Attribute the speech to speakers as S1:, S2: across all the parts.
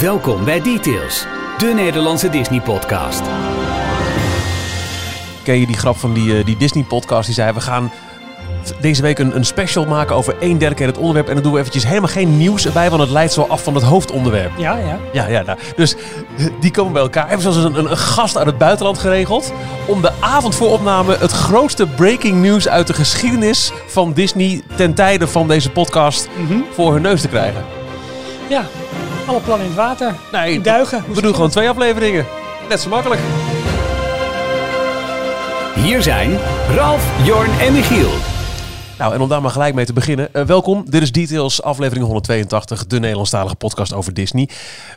S1: Welkom bij Details, de Nederlandse Disney-podcast.
S2: Ken je die grap van die, eh, die Disney-podcast? Die zei, we gaan deze week een, een special maken over één derde keer het onderwerp. En dan doen we eventjes helemaal geen nieuws erbij, want het leidt zo af van het hoofdonderwerp.
S3: Ja, ja.
S2: Ja, ja, nou, dus eh, die komen bij elkaar. Zelfs een, een, een gast uit het buitenland geregeld. Om de avond voor opname het grootste breaking news uit de geschiedenis van Disney ten tijde van deze podcast
S3: Mhm.
S2: voor hun neus te krijgen.
S3: Ja, alle plannen in het water.
S2: Nee,
S3: Duigen.
S2: we doen gewoon twee afleveringen. Net zo makkelijk.
S1: Hier zijn Ralf, Jorn en Michiel.
S2: Nou, en om daar maar gelijk mee te beginnen. eh, welkom, dit is Details, aflevering 182, de Nederlandstalige podcast over Disney.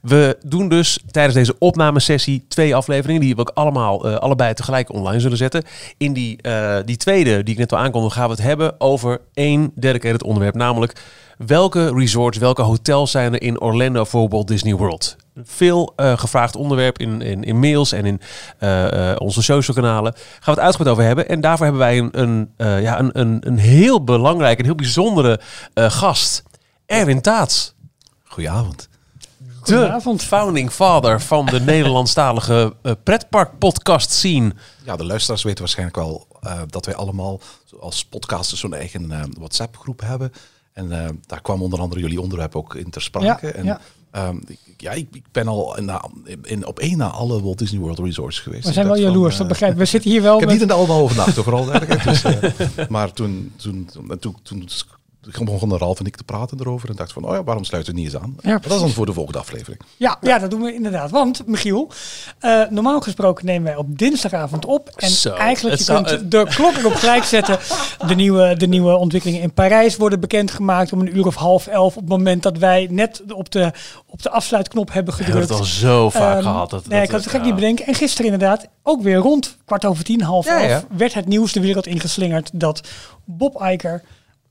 S2: We doen dus tijdens deze opnamesessie twee afleveringen, die we ook allemaal, eh, allebei tegelijk online zullen zetten. In die, eh, die tweede, die ik net al aankondigde, gaan we het hebben over één het onderwerp, namelijk welke resorts, welke hotels zijn er in Orlando voor Walt Disney World? Veel eh, gevraagd onderwerp in, in, in mails en in eh, eh, onze social kanalen. Gaan we het uitgebreid over hebben. En daarvoor hebben wij een, een, eh, ja, een, een, een heel belangrijke, een heel bijzondere eh, gast. Erwin Taats.
S4: Goedenavond.
S2: De
S3: Goedenavond.
S2: founding father van de Nederlandstalige pretpark podcast scene.
S4: Ja, de luisteraars weten waarschijnlijk wel eh, dat wij allemaal als podcasters zo'n eigen eh, WhatsApp-groep hebben. En eh, daar kwam onder andere jullie onderwerp ook in ter sprake.
S3: Ja,
S4: en,
S3: ja.
S4: Ehm, ja, ik, ik ben al in, in, op één na alle Walt Disney World Resorts geweest.
S3: We zijn wel jaloers,
S4: eh,
S3: dat begrijp ik. We zitten hier wel
S4: Ik heb
S3: met...
S4: niet in de nagedacht, vooral dergelijke. Dus, eh, maar toen, toen, toen, toen, toen begonnen Ralf en ik te praten erover. En dacht van, oh ja, waarom sluiten we niet eens aan?
S3: Ja,
S4: dat is dan voor de volgende aflevering.
S3: Ja, ja, dat doen we inderdaad. Want, Michiel, eh, normaal gesproken nemen wij op dinsdagavond op. En
S2: Zo,
S3: eigenlijk, je
S2: zou-
S3: kunt de klok erop gelijk zetten. De nieuwe, de nieuwe ontwikkelingen in Parijs worden bekendgemaakt om een uur of half elf. Op het moment dat wij net op de, op de afsluitknop hebben
S2: We hebben
S3: gedrukt.
S2: het al zo vaak
S3: Ehm,
S2: gehad. Dat,
S3: nee,
S2: dat
S3: ik had het gek
S2: ja.
S3: niet bedenken. En gisteren inderdaad, ook weer rond kwart over tien, half
S2: Ja,
S3: elf,
S2: ja.
S3: werd het nieuws de wereld ingeslingerd dat Bob Iger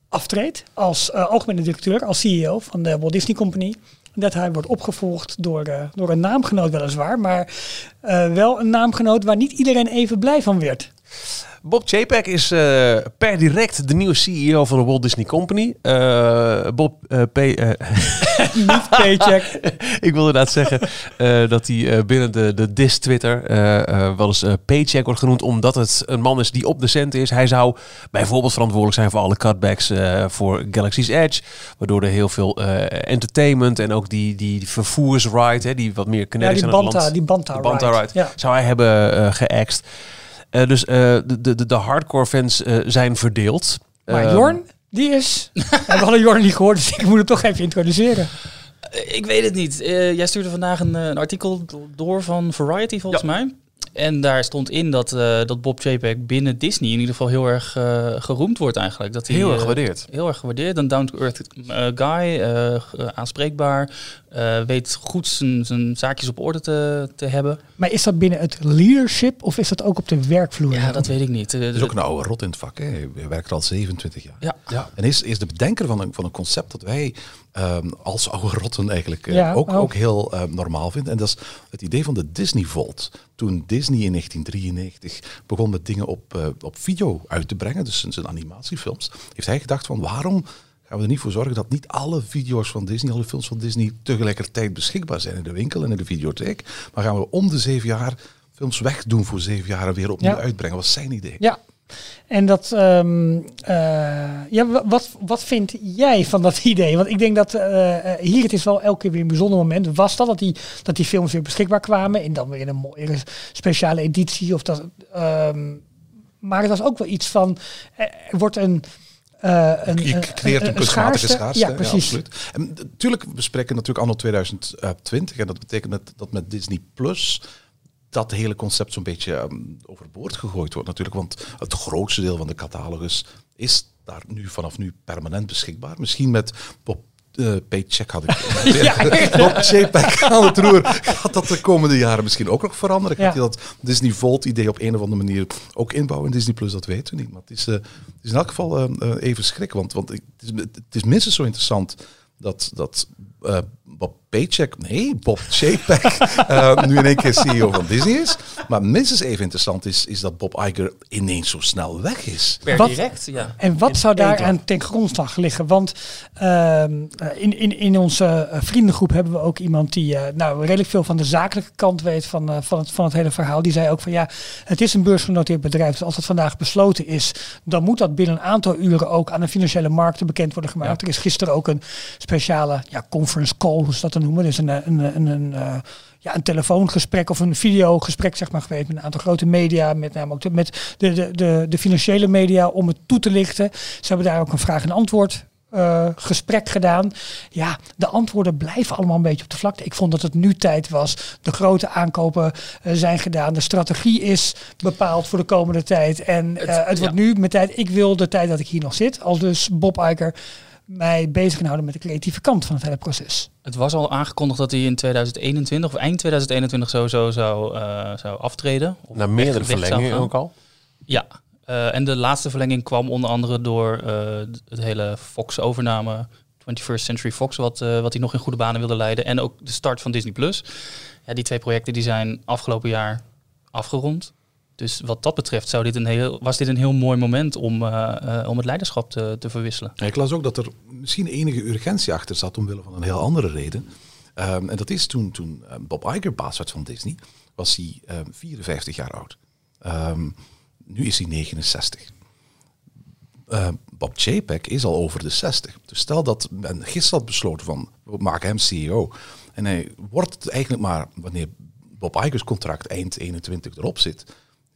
S3: aftreedt als algemene directeur, als CEO van de Walt Disney Company. Dat hij wordt opgevolgd door, eh, door een naamgenoot weliswaar, maar eh, wel een naamgenoot waar niet iedereen even blij van werd.
S2: Bob Chapek is eh, per direct de nieuwe CEO van de Walt Disney Company. Eh, Bob P. eh,
S3: niet paycheck.
S2: ik wilde inderdaad zeggen dat hij binnen de, de dis Twitter eh, wel eens paycheck wordt genoemd, omdat het een man is die op de cent is. Hij zou bijvoorbeeld verantwoordelijk zijn voor alle cutbacks voor Galaxy's Edge, waardoor er heel veel entertainment en ook die, die vervoersride, hè, die wat meer
S3: Ja,
S2: kinetic
S3: die
S2: aan het
S3: Banta,
S2: land-
S3: die Banta,
S2: Banta
S3: ride.
S2: ride,
S3: Ja.
S2: zou hij hebben geaxt. Eh, dus eh, de, de, de hardcore fans eh, zijn verdeeld.
S3: Maar
S2: Ehm,
S3: Jorn, die is... We hadden Jorn niet gehoord, dus ik moet het toch even introduceren.
S5: Ik weet het niet. Eh, jij stuurde vandaag een, een artikel do- door van Variety volgens mij. En daar stond in dat, eh, dat Bob Chapek binnen Disney in ieder geval heel erg eh, geroemd wordt eigenlijk. Dat hij,
S2: Heel erg gewaardeerd.
S5: Heel erg gewaardeerd. Een down-to-earth guy, eh, aanspreekbaar, eh, weet goed zijn, zijn zaakjes op orde te, te hebben.
S3: Maar is dat binnen het leadership of is dat ook op de werkvloer?
S5: Ja, dat weet ik niet. Eh,
S4: Het is ook een oude rot in het vak. Hè. Hij werkt er al 27 jaar.
S5: Ja,
S2: Ja.
S4: En is, is de bedenker van een, van een concept dat wij ehm, als oude rotten eigenlijk eh,
S3: Ja,
S4: ook,
S3: ook.
S4: ook heel eh, normaal vinden. En dat is het idee van de Disney Vault. Toen Disney in 1993 begon met dingen op, eh, op video uit te brengen, dus zijn, zijn animatiefilms, heeft hij gedacht van waarom gaan we er niet voor zorgen dat niet alle video's van Disney, alle films van Disney tegelijkertijd beschikbaar zijn in de winkel en in de videotheek. Maar gaan we om de zeven jaar films wegdoen voor zeven jaar en weer opnieuw
S3: Ja.
S4: uitbrengen. Was zijn idee.
S3: Ja. En dat, ehm, eh, ja, wa- wat, wat vind jij van dat idee? Want ik denk dat eh, eh, hier het is wel elke keer weer een bijzonder moment. Was dat dat die, dat die films weer beschikbaar kwamen en dan weer in een mooie speciale editie? Of dat, ehm, maar het was ook wel iets van, er wordt een... eh, een
S4: Je creëert een, kunstmatige schaarste.
S3: Ja, precies.
S4: absoluut. En natuurlijk, we spreken natuurlijk anno 2020 en dat betekent dat, dat met Disney Plus dat hele concept zo'n beetje ehm, overboord gegooid wordt natuurlijk. Want het grootste deel van de catalogus is daar nu vanaf nu permanent beschikbaar. Misschien met Eh Paycheck had ik. Chapek aan het roer. Gaat dat de komende jaren misschien ook nog veranderen? Gaat
S3: Ja.
S4: hij dat Disney Vault idee op een of andere manier ook inbouwen in Disney Plus? Dat weten we niet. Maar het is, eh, het is in elk geval eh, even schrik. Want, want het, is, het is minstens zo interessant dat, dat Bob Paycheck, nee, Bob Chapek, uh, nu in één keer CEO van Disney is. Maar minstens even interessant is, is dat Bob Iger ineens zo snel weg is.
S5: Per
S3: Wat-
S5: direct, ja.
S3: En wat zou daar aan ten grondslag liggen? Want ehm, eh, in, in, in onze eh, vriendengroep hebben we ook iemand die eh, nou, redelijk veel van de zakelijke kant weet van, eh, van, het, van het hele verhaal. Die zei ook van ja, het is een beursgenoteerd bedrijf. Dus als het vandaag besloten is, dan moet dat binnen een aantal uren ook aan de financiële markten bekend worden gemaakt. Er is gisteren ook een speciale ja, conference call, hoe ze dat te noemen. Dus een, een, een, een, eh, ja, een telefoongesprek of een videogesprek zeg maar, geweest met een aantal grote media, met name ook de, met de, de, de, de financiële media om het toe te lichten. Ze hebben daar ook een vraag en antwoord eh, gesprek gedaan. Ja, de antwoorden blijven allemaal een beetje op de vlakte. Ik vond dat het nu tijd was. De grote aankopen eh, zijn gedaan. De strategie is bepaald voor de komende tijd. En
S5: Het-
S3: eh, het wordt
S5: ja.
S3: nu met tijd. Ik wil de tijd dat ik hier nog zit, als dus Bob Iger mij bezig kan houden met de creatieve kant van het hele proces.
S5: Het was al aangekondigd dat hij in 2021 of eind 2021 sowieso zou, eh, zou aftreden. Of
S2: Na meerdere verlengingen ook al.
S5: Ja, eh, en de laatste verlenging kwam onder andere door eh, het hele Fox-overname, 21st Century Fox, wat, eh, wat hij nog in goede banen wilde leiden. En ook de start van Disney+. Plus. Ja, die twee projecten die zijn afgelopen jaar afgerond. Dus wat dat betreft zou dit een heel, was dit een heel mooi moment om, eh, eh, om het leiderschap te, te verwisselen.
S4: Ik las ook dat er misschien enige urgentie achter zat omwille van een heel andere reden. Ehm, en dat is toen, toen eh, Bob Iger baas werd van Disney, was hij ehm, 54 jaar oud. Ehm, nu is hij 69. Eh, Bob Chapek is al over de 60. Dus stel dat men gisteren had besloten van, we maken hem CEO. En hij wordt eigenlijk maar, wanneer Bob Iger's contract eind 21 erop zit,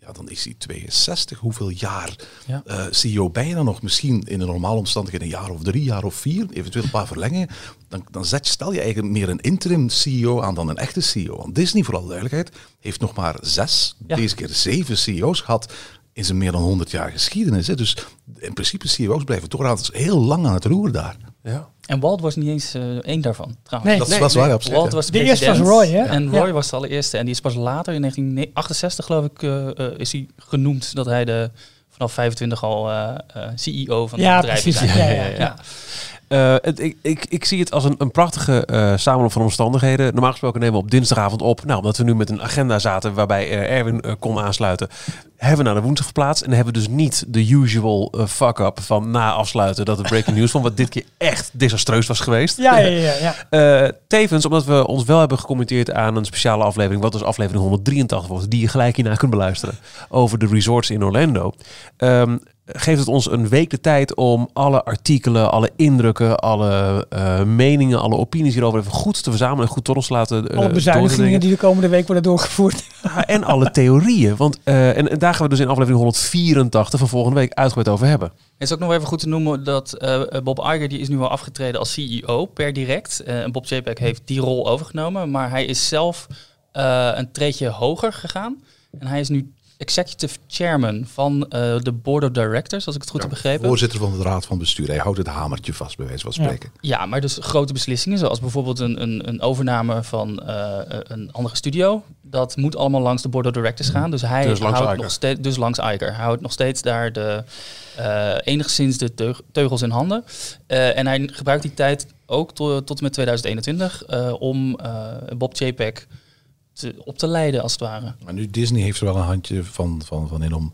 S4: ja, dan is hij 62. Hoeveel jaar
S5: Ja.
S4: eh, CEO je dan nog? Misschien in een normale omstandigheid een jaar of drie, jaar of vier, eventueel een paar verlengingen. Dan, dan zet, je- stel je eigenlijk meer een interim CEO aan dan een echte CEO. Want Disney, voor alle duidelijkheid, heeft nog maar zes,
S5: Ja.
S4: deze keer zeven CEO's gehad in zijn meer dan 100 jaar geschiedenis. Hè. Dus in principe CEO's blijven toch heel lang aan het roer daar.
S2: Ja.
S5: En Walt was niet eens eh, één daarvan, trouwens.
S3: Nee.
S4: Dat is
S2: Nee,
S4: wel waar,
S2: nee.
S4: absoluut.
S5: Walt
S4: ja.
S5: was de,
S3: De eerste was
S5: president
S3: Roy, hè?
S5: En
S3: Ja.
S5: Roy was de allereerste. En die is pas later, in 1968 geloof ik, eh, eh, is hij genoemd dat hij de vanaf 25 al eh, eh, CEO van het
S3: Ja,
S5: bedrijf
S3: precies.
S5: is.
S3: Ja, ja, ja.
S2: Eh, het, ik, ik, ik zie het als een, een prachtige eh samenloop van omstandigheden. Normaal gesproken nemen we op dinsdagavond op. Nou, omdat we nu met een agenda zaten waarbij eh, Erwin kon aansluiten, hebben we naar de woensdag verplaatst. En hebben we dus niet de usual fuck-up van na afsluiten dat de breaking news van wat dit keer echt desastreus was geweest.
S3: Ja, ja, ja. ja.
S2: Tevens, omdat we ons wel hebben gecommenteerd aan een speciale aflevering, wat dus aflevering 183 wordt, die je gelijk hierna kunt beluisteren, over de resorts in Orlando. Ehm, geeft het ons een week de tijd om alle artikelen, alle indrukken, alle eh, meningen, alle opinies hierover even goed te verzamelen en goed tot ons te laten. eh,
S3: Alle bezuinigingen die de komende week worden doorgevoerd.
S2: Ja, en alle theorieën. Want, eh, en, en daar gaan we dus in aflevering 184 van volgende week uitgebreid over hebben.
S5: Het is ook nog even goed te noemen dat eh, Bob Iger die is nu al afgetreden als CEO per direct. Eh, en Bob Chapek heeft die rol overgenomen, maar hij is zelf eh, een treedje hoger gegaan. En hij is nu executive chairman van eh, de board of directors, als ik het goed heb begrepen.
S4: Voorzitter van de raad van bestuur. Hij houdt het hamertje vast, bij wijze van spreken.
S5: Ja, maar dus grote beslissingen, zoals bijvoorbeeld een, een, een overname van eh, een andere studio. Dat moet allemaal langs de board of directors gaan. Dus hij
S2: Dus
S5: houdt nog steeds, dus langs Iger. Hij houdt nog steeds daar de, eh, enigszins de teug- teugels in handen. Eh, en hij gebruikt die tijd ook to- tot en met 2021 eh, om eh, Bob Chapek te, op te leiden, als het ware.
S4: Maar nu Disney heeft er wel een handje van, van, van in om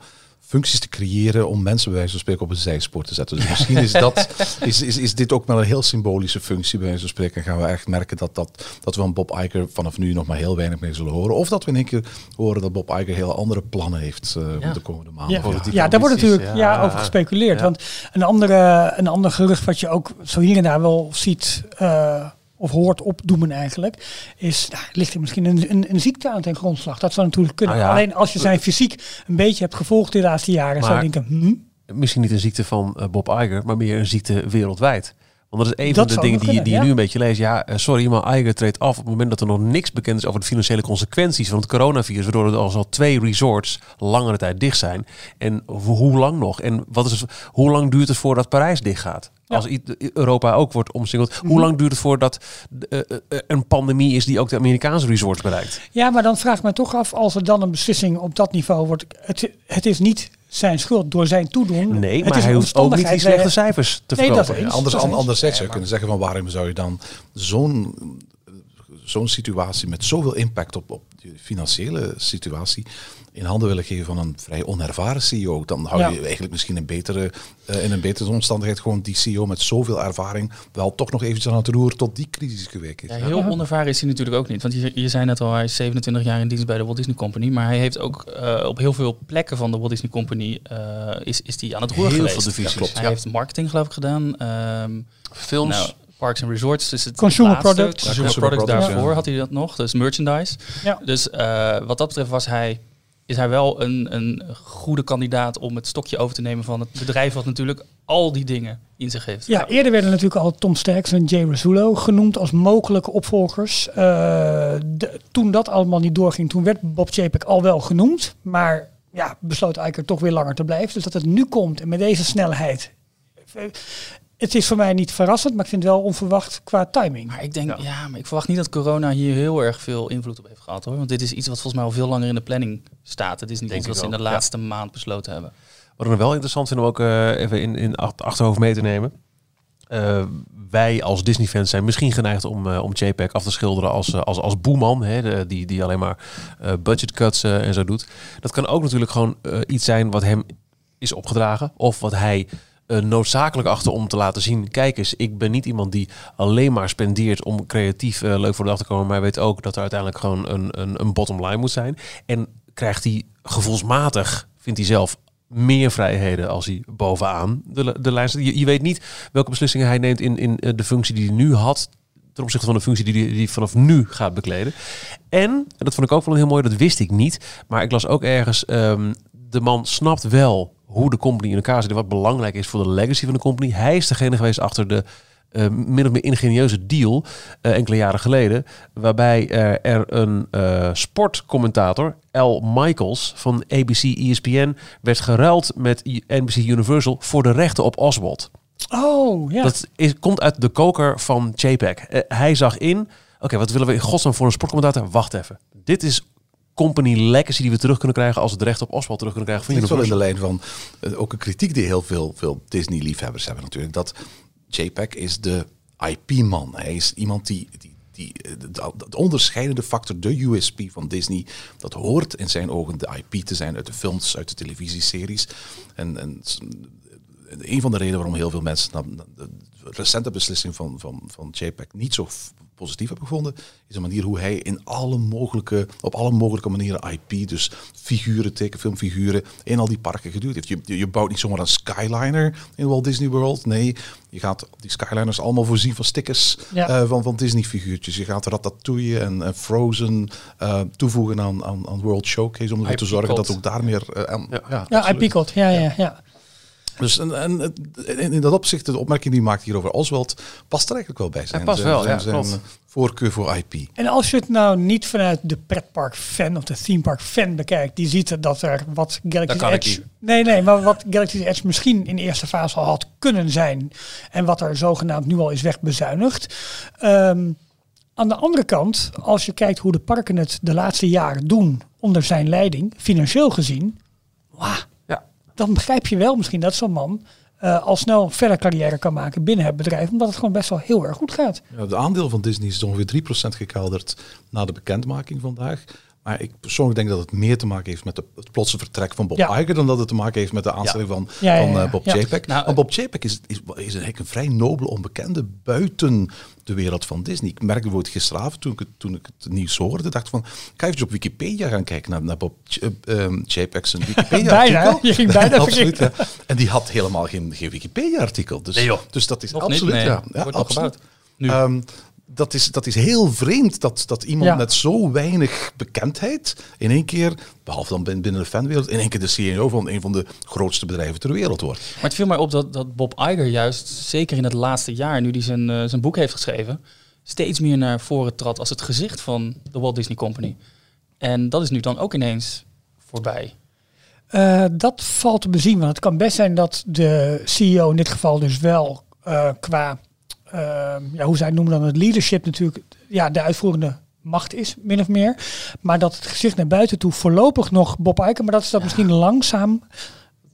S4: functies te creëren om mensen bij wijze van spreken op een zijspoor te zetten. Dus misschien is, dat, is, is, is dit ook wel een heel symbolische functie bij wijze van spreken. En gaan we echt merken dat, dat, dat we van Bob Iger vanaf nu nog maar heel weinig mee zullen horen. Of dat we in één keer horen dat Bob Iger heel andere plannen heeft eh
S5: Ja.
S4: voor de komende maanden.
S3: Ja, ja daar wordt natuurlijk ja.
S2: ja.
S3: over gespeculeerd.
S2: Ja.
S3: Want een, andere, een ander gerucht wat je ook zo hier en daar wel ziet eh, of hoort opdoemen eigenlijk, is nou, ligt er misschien een, een, een ziekte aan ten grondslag. Dat zou natuurlijk kunnen.
S2: Nou ja.
S3: Alleen als je zijn fysiek een beetje hebt gevolgd de laatste jaren, zou je denken, hm,
S2: Misschien niet een ziekte van eh, Bob Iger, maar meer een ziekte wereldwijd. Want dat is een
S3: Dat
S2: van de dingen die,
S3: kunnen,
S2: die je
S3: ja.
S2: nu een beetje leest. Ja, eh, sorry, maar Iger treedt af op het moment dat er nog niks bekend is over de financiële consequenties van het coronavirus. Waardoor er al twee resorts langere tijd dicht zijn. En ho- hoe lang nog? En wat is het, hoe lang duurt het voordat Parijs dicht gaat? Als Europa ook wordt omsingeld.
S3: Mhm.
S2: Hoe lang duurt het voordat eh, eh, eh, een pandemie is die ook de Amerikaanse resorts bereikt?
S3: Ja, maar dan vraag ik me toch af, als er dan een beslissing op dat niveau wordt, het, het is niet zijn schuld door zijn toedoen.
S2: Nee,
S3: het
S2: maar hij hoeft ook niet die slechte cijfers te
S3: Nee,
S2: verkopen.
S4: Ja, anders,
S3: dat is-
S4: anderzijds zou je kunnen zeggen van waarom zou je dan zo'n zo'n situatie met zoveel impact op, op de financiële situatie in handen willen geven van een vrij onervaren CEO, dan hou
S3: Ja.
S4: je eigenlijk misschien een betere, eh, in een betere omstandigheid gewoon die CEO met zoveel ervaring wel toch nog eventjes aan het roer tot die crisis geweken is.
S5: Ja, heel onervaren is hij natuurlijk ook niet. Want je, je zei net al, hij is 27 jaar in dienst bij de Walt Disney Company. Maar hij heeft ook eh, op heel veel plekken van de Walt Disney Company eh, is, is die aan het roer
S2: Heel
S5: geweest.
S2: veel divisies.
S4: Ja, klopt.
S5: Hij
S4: Ja.
S5: heeft marketing geloof ik gedaan. Ehm,
S2: Films.
S5: nou, Parks and Resorts. Dus het
S3: Consumer
S5: laatste.
S3: products.
S5: Consumer,
S4: Consumer
S5: products
S4: products,
S5: daarvoor
S4: ja.
S5: had hij dat nog. Dus merchandise.
S3: Ja.
S5: Dus eh, wat dat betreft was hij, is hij wel een, een goede kandidaat om het stokje over te nemen van het bedrijf wat natuurlijk al die dingen in zich heeft.
S3: Ja, eerder werden natuurlijk al Tom Sterks en Jay Rasulo genoemd als mogelijke opvolgers. Eh, de- toen dat allemaal niet doorging, toen werd Bob Chapek al wel genoemd. Maar ja, besloot Iker toch weer langer te blijven. Dus dat het nu komt en met deze snelheid. Het is voor mij niet verrassend, maar ik vind het wel onverwacht qua timing.
S5: Maar ik denk, ja. maar ik verwacht niet dat corona hier heel erg veel invloed op heeft gehad hoor. Want dit is iets wat volgens mij al veel langer in de planning staat. Het is niet
S2: Denk
S5: iets wat ze in de
S2: ja.
S5: laatste maand besloten hebben.
S2: Wat ik nog wel interessant vind om ook eh, even in, in acht- achterhoofd mee te nemen. Eh, wij als Disney-fans zijn misschien geneigd om, eh, om JPEG af te schilderen als, als, als boeman. Hè, de- die, die alleen maar eh, budget cuts en zo doet. Dat kan ook natuurlijk gewoon iets zijn wat hem is opgedragen. Of wat hij eh, noodzakelijk achter om te laten zien. Kijk eens, ik ben niet iemand die alleen maar spendeert om creatief eh, leuk voor de dag te komen. Maar weet ook dat er uiteindelijk gewoon een, een, een bottom line moet zijn. En krijgt hij gevoelsmatig, vindt hij zelf, meer vrijheden als hij bovenaan de, de lijn staat. Je, weet niet welke beslissingen hij neemt in, in eh, de functie die hij nu had ten opzichte van de functie die die vanaf nu gaat bekleden. En, en dat vond ik ook wel heel mooi, dat wist ik niet, maar ik las ook ergens, ehm, de man snapt wel hoe de company in elkaar zit en wat belangrijk is voor de legacy van de company. Hij is degene geweest achter de eh, min of meer ingenieuze deal eh, enkele jaren geleden, waarbij er, er een eh, sportcommentator, Al Michaels van ABC ESPN, werd geruild met NBC Universal voor de rechten op Oswald.
S3: Oh, ja.
S2: Dat is, komt uit de koker van JPEG. Hij zag in, oké, wat willen we in godsnaam voor een sportcommentator? Wacht even. Dit is company legacy die we terug kunnen krijgen als we het recht op Oswald terug kunnen krijgen van
S4: Het ligt wel in de lijn van eh, ook een kritiek die heel veel, veel Disney-liefhebbers hebben natuurlijk. Dat JPEG is de IP-man. Hij is iemand die, die, die eh, de, de onderscheidende factor, de USP van Disney, dat hoort in zijn ogen de IP te zijn uit de films, uit de televisieseries. En, en een van de redenen waarom heel veel mensen na- de recente beslissing van, van, van JPEG niet zo positief hebben gevonden, is de manier hoe hij in alle mogelijke, op alle mogelijke manieren IP, dus figuren, tekenfilmfiguren, in al die parken geduwd heeft. Je, je, bouwt niet zomaar een skyliner in Walt Disney World. Nee, je gaat die skyliners allemaal voorzien van stickers
S3: Ja.
S4: eh, van, van Disney figuurtjes. Je gaat Ratatouille en, en Frozen eh, toevoegen aan, aan, aan World Showcase om ervoor te zorgen dat ook daar meer... eh, aan-
S2: Ja.
S4: ja,
S3: ja. Ja, ja, ja.
S4: Dus en, in, dat opzicht, de opmerking die je maakt hier over Oswald, past er eigenlijk wel bij. Zijn,
S2: past
S4: zijn-
S2: wel,
S4: zijn,
S2: ja,
S4: zijn
S2: klopt.
S4: voorkeur voor IP.
S3: En als je het nou niet vanuit de pretpark-fan of de themepark-fan bekijkt, die ziet dat er wat Galaxy's
S2: ik
S3: Edge... Nee, nee, maar wat Galaxy's Edge misschien in de eerste fase al had kunnen zijn en wat er zogenaamd nu al is wegbezuinigd. Ehm, aan de andere kant, als je kijkt hoe de parken het de laatste jaren doen onder zijn leiding, financieel gezien, wauw. Dan begrijp je wel misschien dat zo'n man eh, al snel verder carrière kan maken binnen het bedrijf, omdat het gewoon best wel heel erg goed gaat.
S4: Ja, de aandeel van Disney is ongeveer 3% gekelderd na de bekendmaking vandaag. Maar ik persoonlijk denk dat het meer te maken heeft met de, het plotse vertrek van Bob
S3: Ja.
S4: Iger dan dat het te maken heeft met de aanstelling van,
S3: Ja, ja,
S4: van eh, Bob
S3: ja.
S4: JPEG.
S5: Nou,
S4: Want Bob JPEG is, is, is eigenlijk een vrij nobele onbekende buiten de wereld van Disney. Ik merkte bijvoorbeeld gisteravond toen ik, het, toen ik het nieuws hoorde, dacht ik van, ga even op Wikipedia gaan kijken naar, naar Bob J- eh, ehm, zijn Wikipedia
S3: Bijna,
S4: artikel.
S3: je ging bijna
S4: absoluut, ja. En die had helemaal geen, geen Wikipedia artikel. Dus,
S2: Nee, joh.
S4: dus dat is
S5: Nog
S4: absoluut,
S5: niet, nee.
S4: ja. ja
S5: Wordt
S4: absoluut.
S5: Nu.
S4: Ehm, dat, is, dat is heel vreemd dat, dat iemand
S3: Ja.
S4: met zo weinig bekendheid in één keer, behalve dan bin- binnen de fanwereld, in één keer de CEO van een van de grootste bedrijven ter wereld wordt.
S5: Maar het viel mij op dat, dat Bob Iger juist, zeker in het laatste jaar, nu hij zijn, eh, zijn boek heeft geschreven, steeds meer naar voren trad als het gezicht van de Walt Disney Company. En dat is nu dan ook ineens voorbij.
S3: Eh, dat valt te bezien, want het kan best zijn dat de CEO in dit geval dus wel eh, qua, ja, hoe zij noemen dan, het leadership natuurlijk, ja, de uitvoerende macht is, min of meer. Maar dat het gezicht naar buiten toe voorlopig nog Bob Iker, maar dat is dat misschien langzaam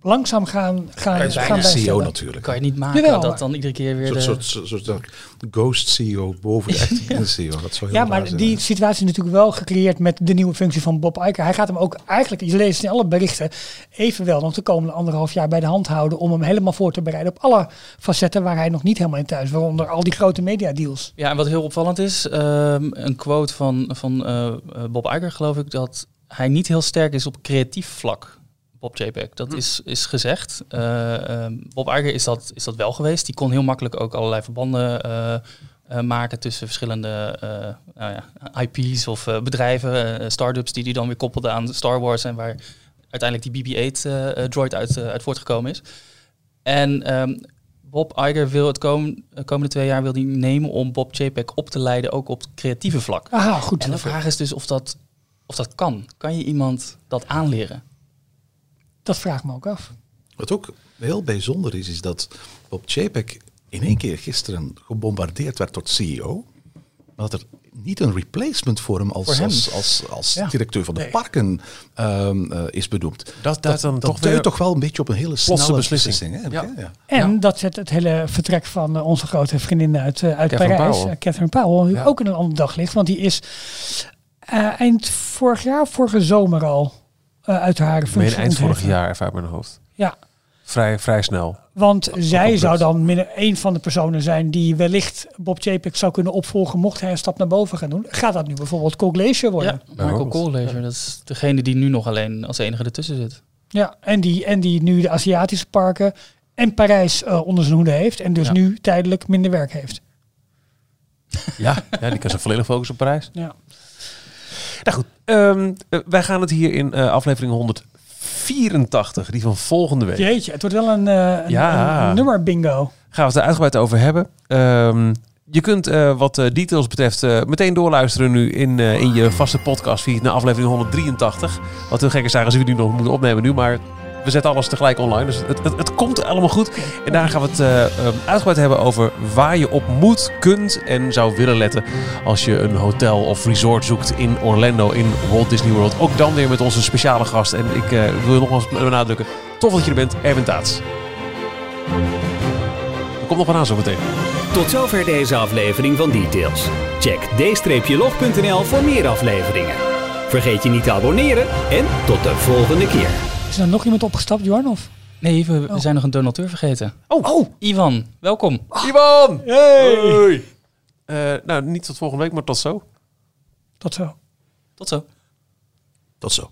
S3: langzaam gaan, gaan,
S5: Hij is
S3: gaan
S4: CEO
S3: bijstellen.
S4: E natuurlijk.
S5: Kan je niet maken
S3: Jawel,
S5: dat dan iedere keer weer
S4: Een
S5: de...
S4: soort, soort, soort, soort ghost CEO boven de echte CEO. Dat zou heel
S3: Ja,
S4: raar
S3: maar
S4: zijn,
S3: die
S4: hè.
S3: situatie is natuurlijk wel gecreëerd met de nieuwe functie van Bob Iger. Hij gaat hem ook eigenlijk, je leest in alle berichten, evenwel nog de komende anderhalf jaar bij de hand houden om hem helemaal voor te bereiden op alle facetten waar hij nog niet helemaal in thuis, waaronder al die grote mediadeals.
S5: Ja, en wat heel opvallend is, ehm, een quote van, van eh, eh, Bob Iger geloof ik, dat hij niet heel sterk is op creatief vlak. Bob JPEG, dat is, is gezegd. Eh, ehm, Bob Iger is dat, is dat wel geweest. Die kon heel makkelijk ook allerlei verbanden eh, eh, maken tussen verschillende nou ja, IP's of bedrijven, start-ups die die dan weer koppelde aan Star Wars en waar uiteindelijk die BB-8 eh, eh, droid uit, uit voortgekomen is. En ehm, Bob Iger wil het kom, de komende twee jaar wil die nemen om Bob JPEG op te leiden, ook op het creatieve vlak.
S3: Aha, goed.
S5: En de vraag is dus of dat, of dat kan. Kan je iemand dat aanleren?
S3: Dat vraag ik me ook af.
S4: Wat ook heel bijzonder is, is dat Bob Chapek in één keer gisteren gebombardeerd werd tot CEO. Maar dat er niet een replacement voor hem als,
S5: Voor hem.
S4: als, als, als
S5: Ja.
S4: directeur van de
S3: Nee.
S4: parken ehm, eh, is benoemd.
S2: Dat dan
S4: dat
S2: toch
S4: toch wel een beetje op een hele snelle
S2: beslissing.
S4: beslissing. hè?
S2: Ja.
S3: En
S2: Ja.
S3: dat zet het hele vertrek van eh, onze grote vriendin uit, eh, uit
S2: Catherine
S3: Parijs,
S2: Powell.
S3: Catherine Powell, nu
S2: Ja.
S3: ook in een ander daglicht. Want die is eh, eind vorig jaar, vorige zomer al, uit haar functie
S2: eind vorig jaar, even uit mijn hoofd.
S3: Ja,
S2: Vrij, vrij snel.
S3: want zij zou dan minder een van de personen zijn die wellicht Bob Chapek zou kunnen opvolgen mocht hij een stap naar boven gaan doen. Gaat dat nu bijvoorbeeld Cole Glacier worden?
S5: Ja, Michael dat is degene die nu nog alleen als enige ertussen zit.
S3: Ja, en die, en die nu de Aziatische parken en Parijs eh, onder zijn hoede heeft en dus
S5: Ja.
S3: nu tijdelijk minder werk heeft.
S2: Ja, ja die kan zich volledig focussen op Parijs.
S3: Ja.
S2: Nou goed, ehm, eh, wij gaan het hier in eh, aflevering 184, die van volgende week,
S3: Jeetje, het wordt wel een, eh, een,
S2: Ja.
S3: een, nummer bingo.
S2: gaan we het er uitgebreid over hebben. Ehm, je kunt wat details betreft meteen doorluisteren nu in, in je vaste podcast feed naar aflevering 183. Wat heel gek is eigenlijk als we die nu nog moeten opnemen nu, maar we zetten alles tegelijk online. Dus het, het, komt allemaal goed. En daar gaan we het eh, ehm, uitgebreid hebben over waar je op moet, kunt en zou willen letten als je een hotel of resort zoekt in Orlando in Walt Disney World. Ook dan weer met onze speciale gast. En ik eh, wil nogmaals benadrukken, tof dat je er bent, Erwin Taats. Er komt nog wat aan zo meteen.
S1: Tot zover deze aflevering van Details. Check d-log.nl voor meer afleveringen. Vergeet je niet te abonneren en tot de volgende keer.
S3: Is er nog iemand opgestapt, Jorn? Of?
S5: Nee, we, we
S3: Oh.
S5: zijn nog een donateur vergeten.
S3: Oh, oh.
S5: Ivan, welkom.
S2: Ivan!
S3: Hey.
S2: Hoi! Eh, nou, niet tot volgende week, maar tot zo.
S3: Tot zo.
S5: Tot zo.
S4: Tot zo.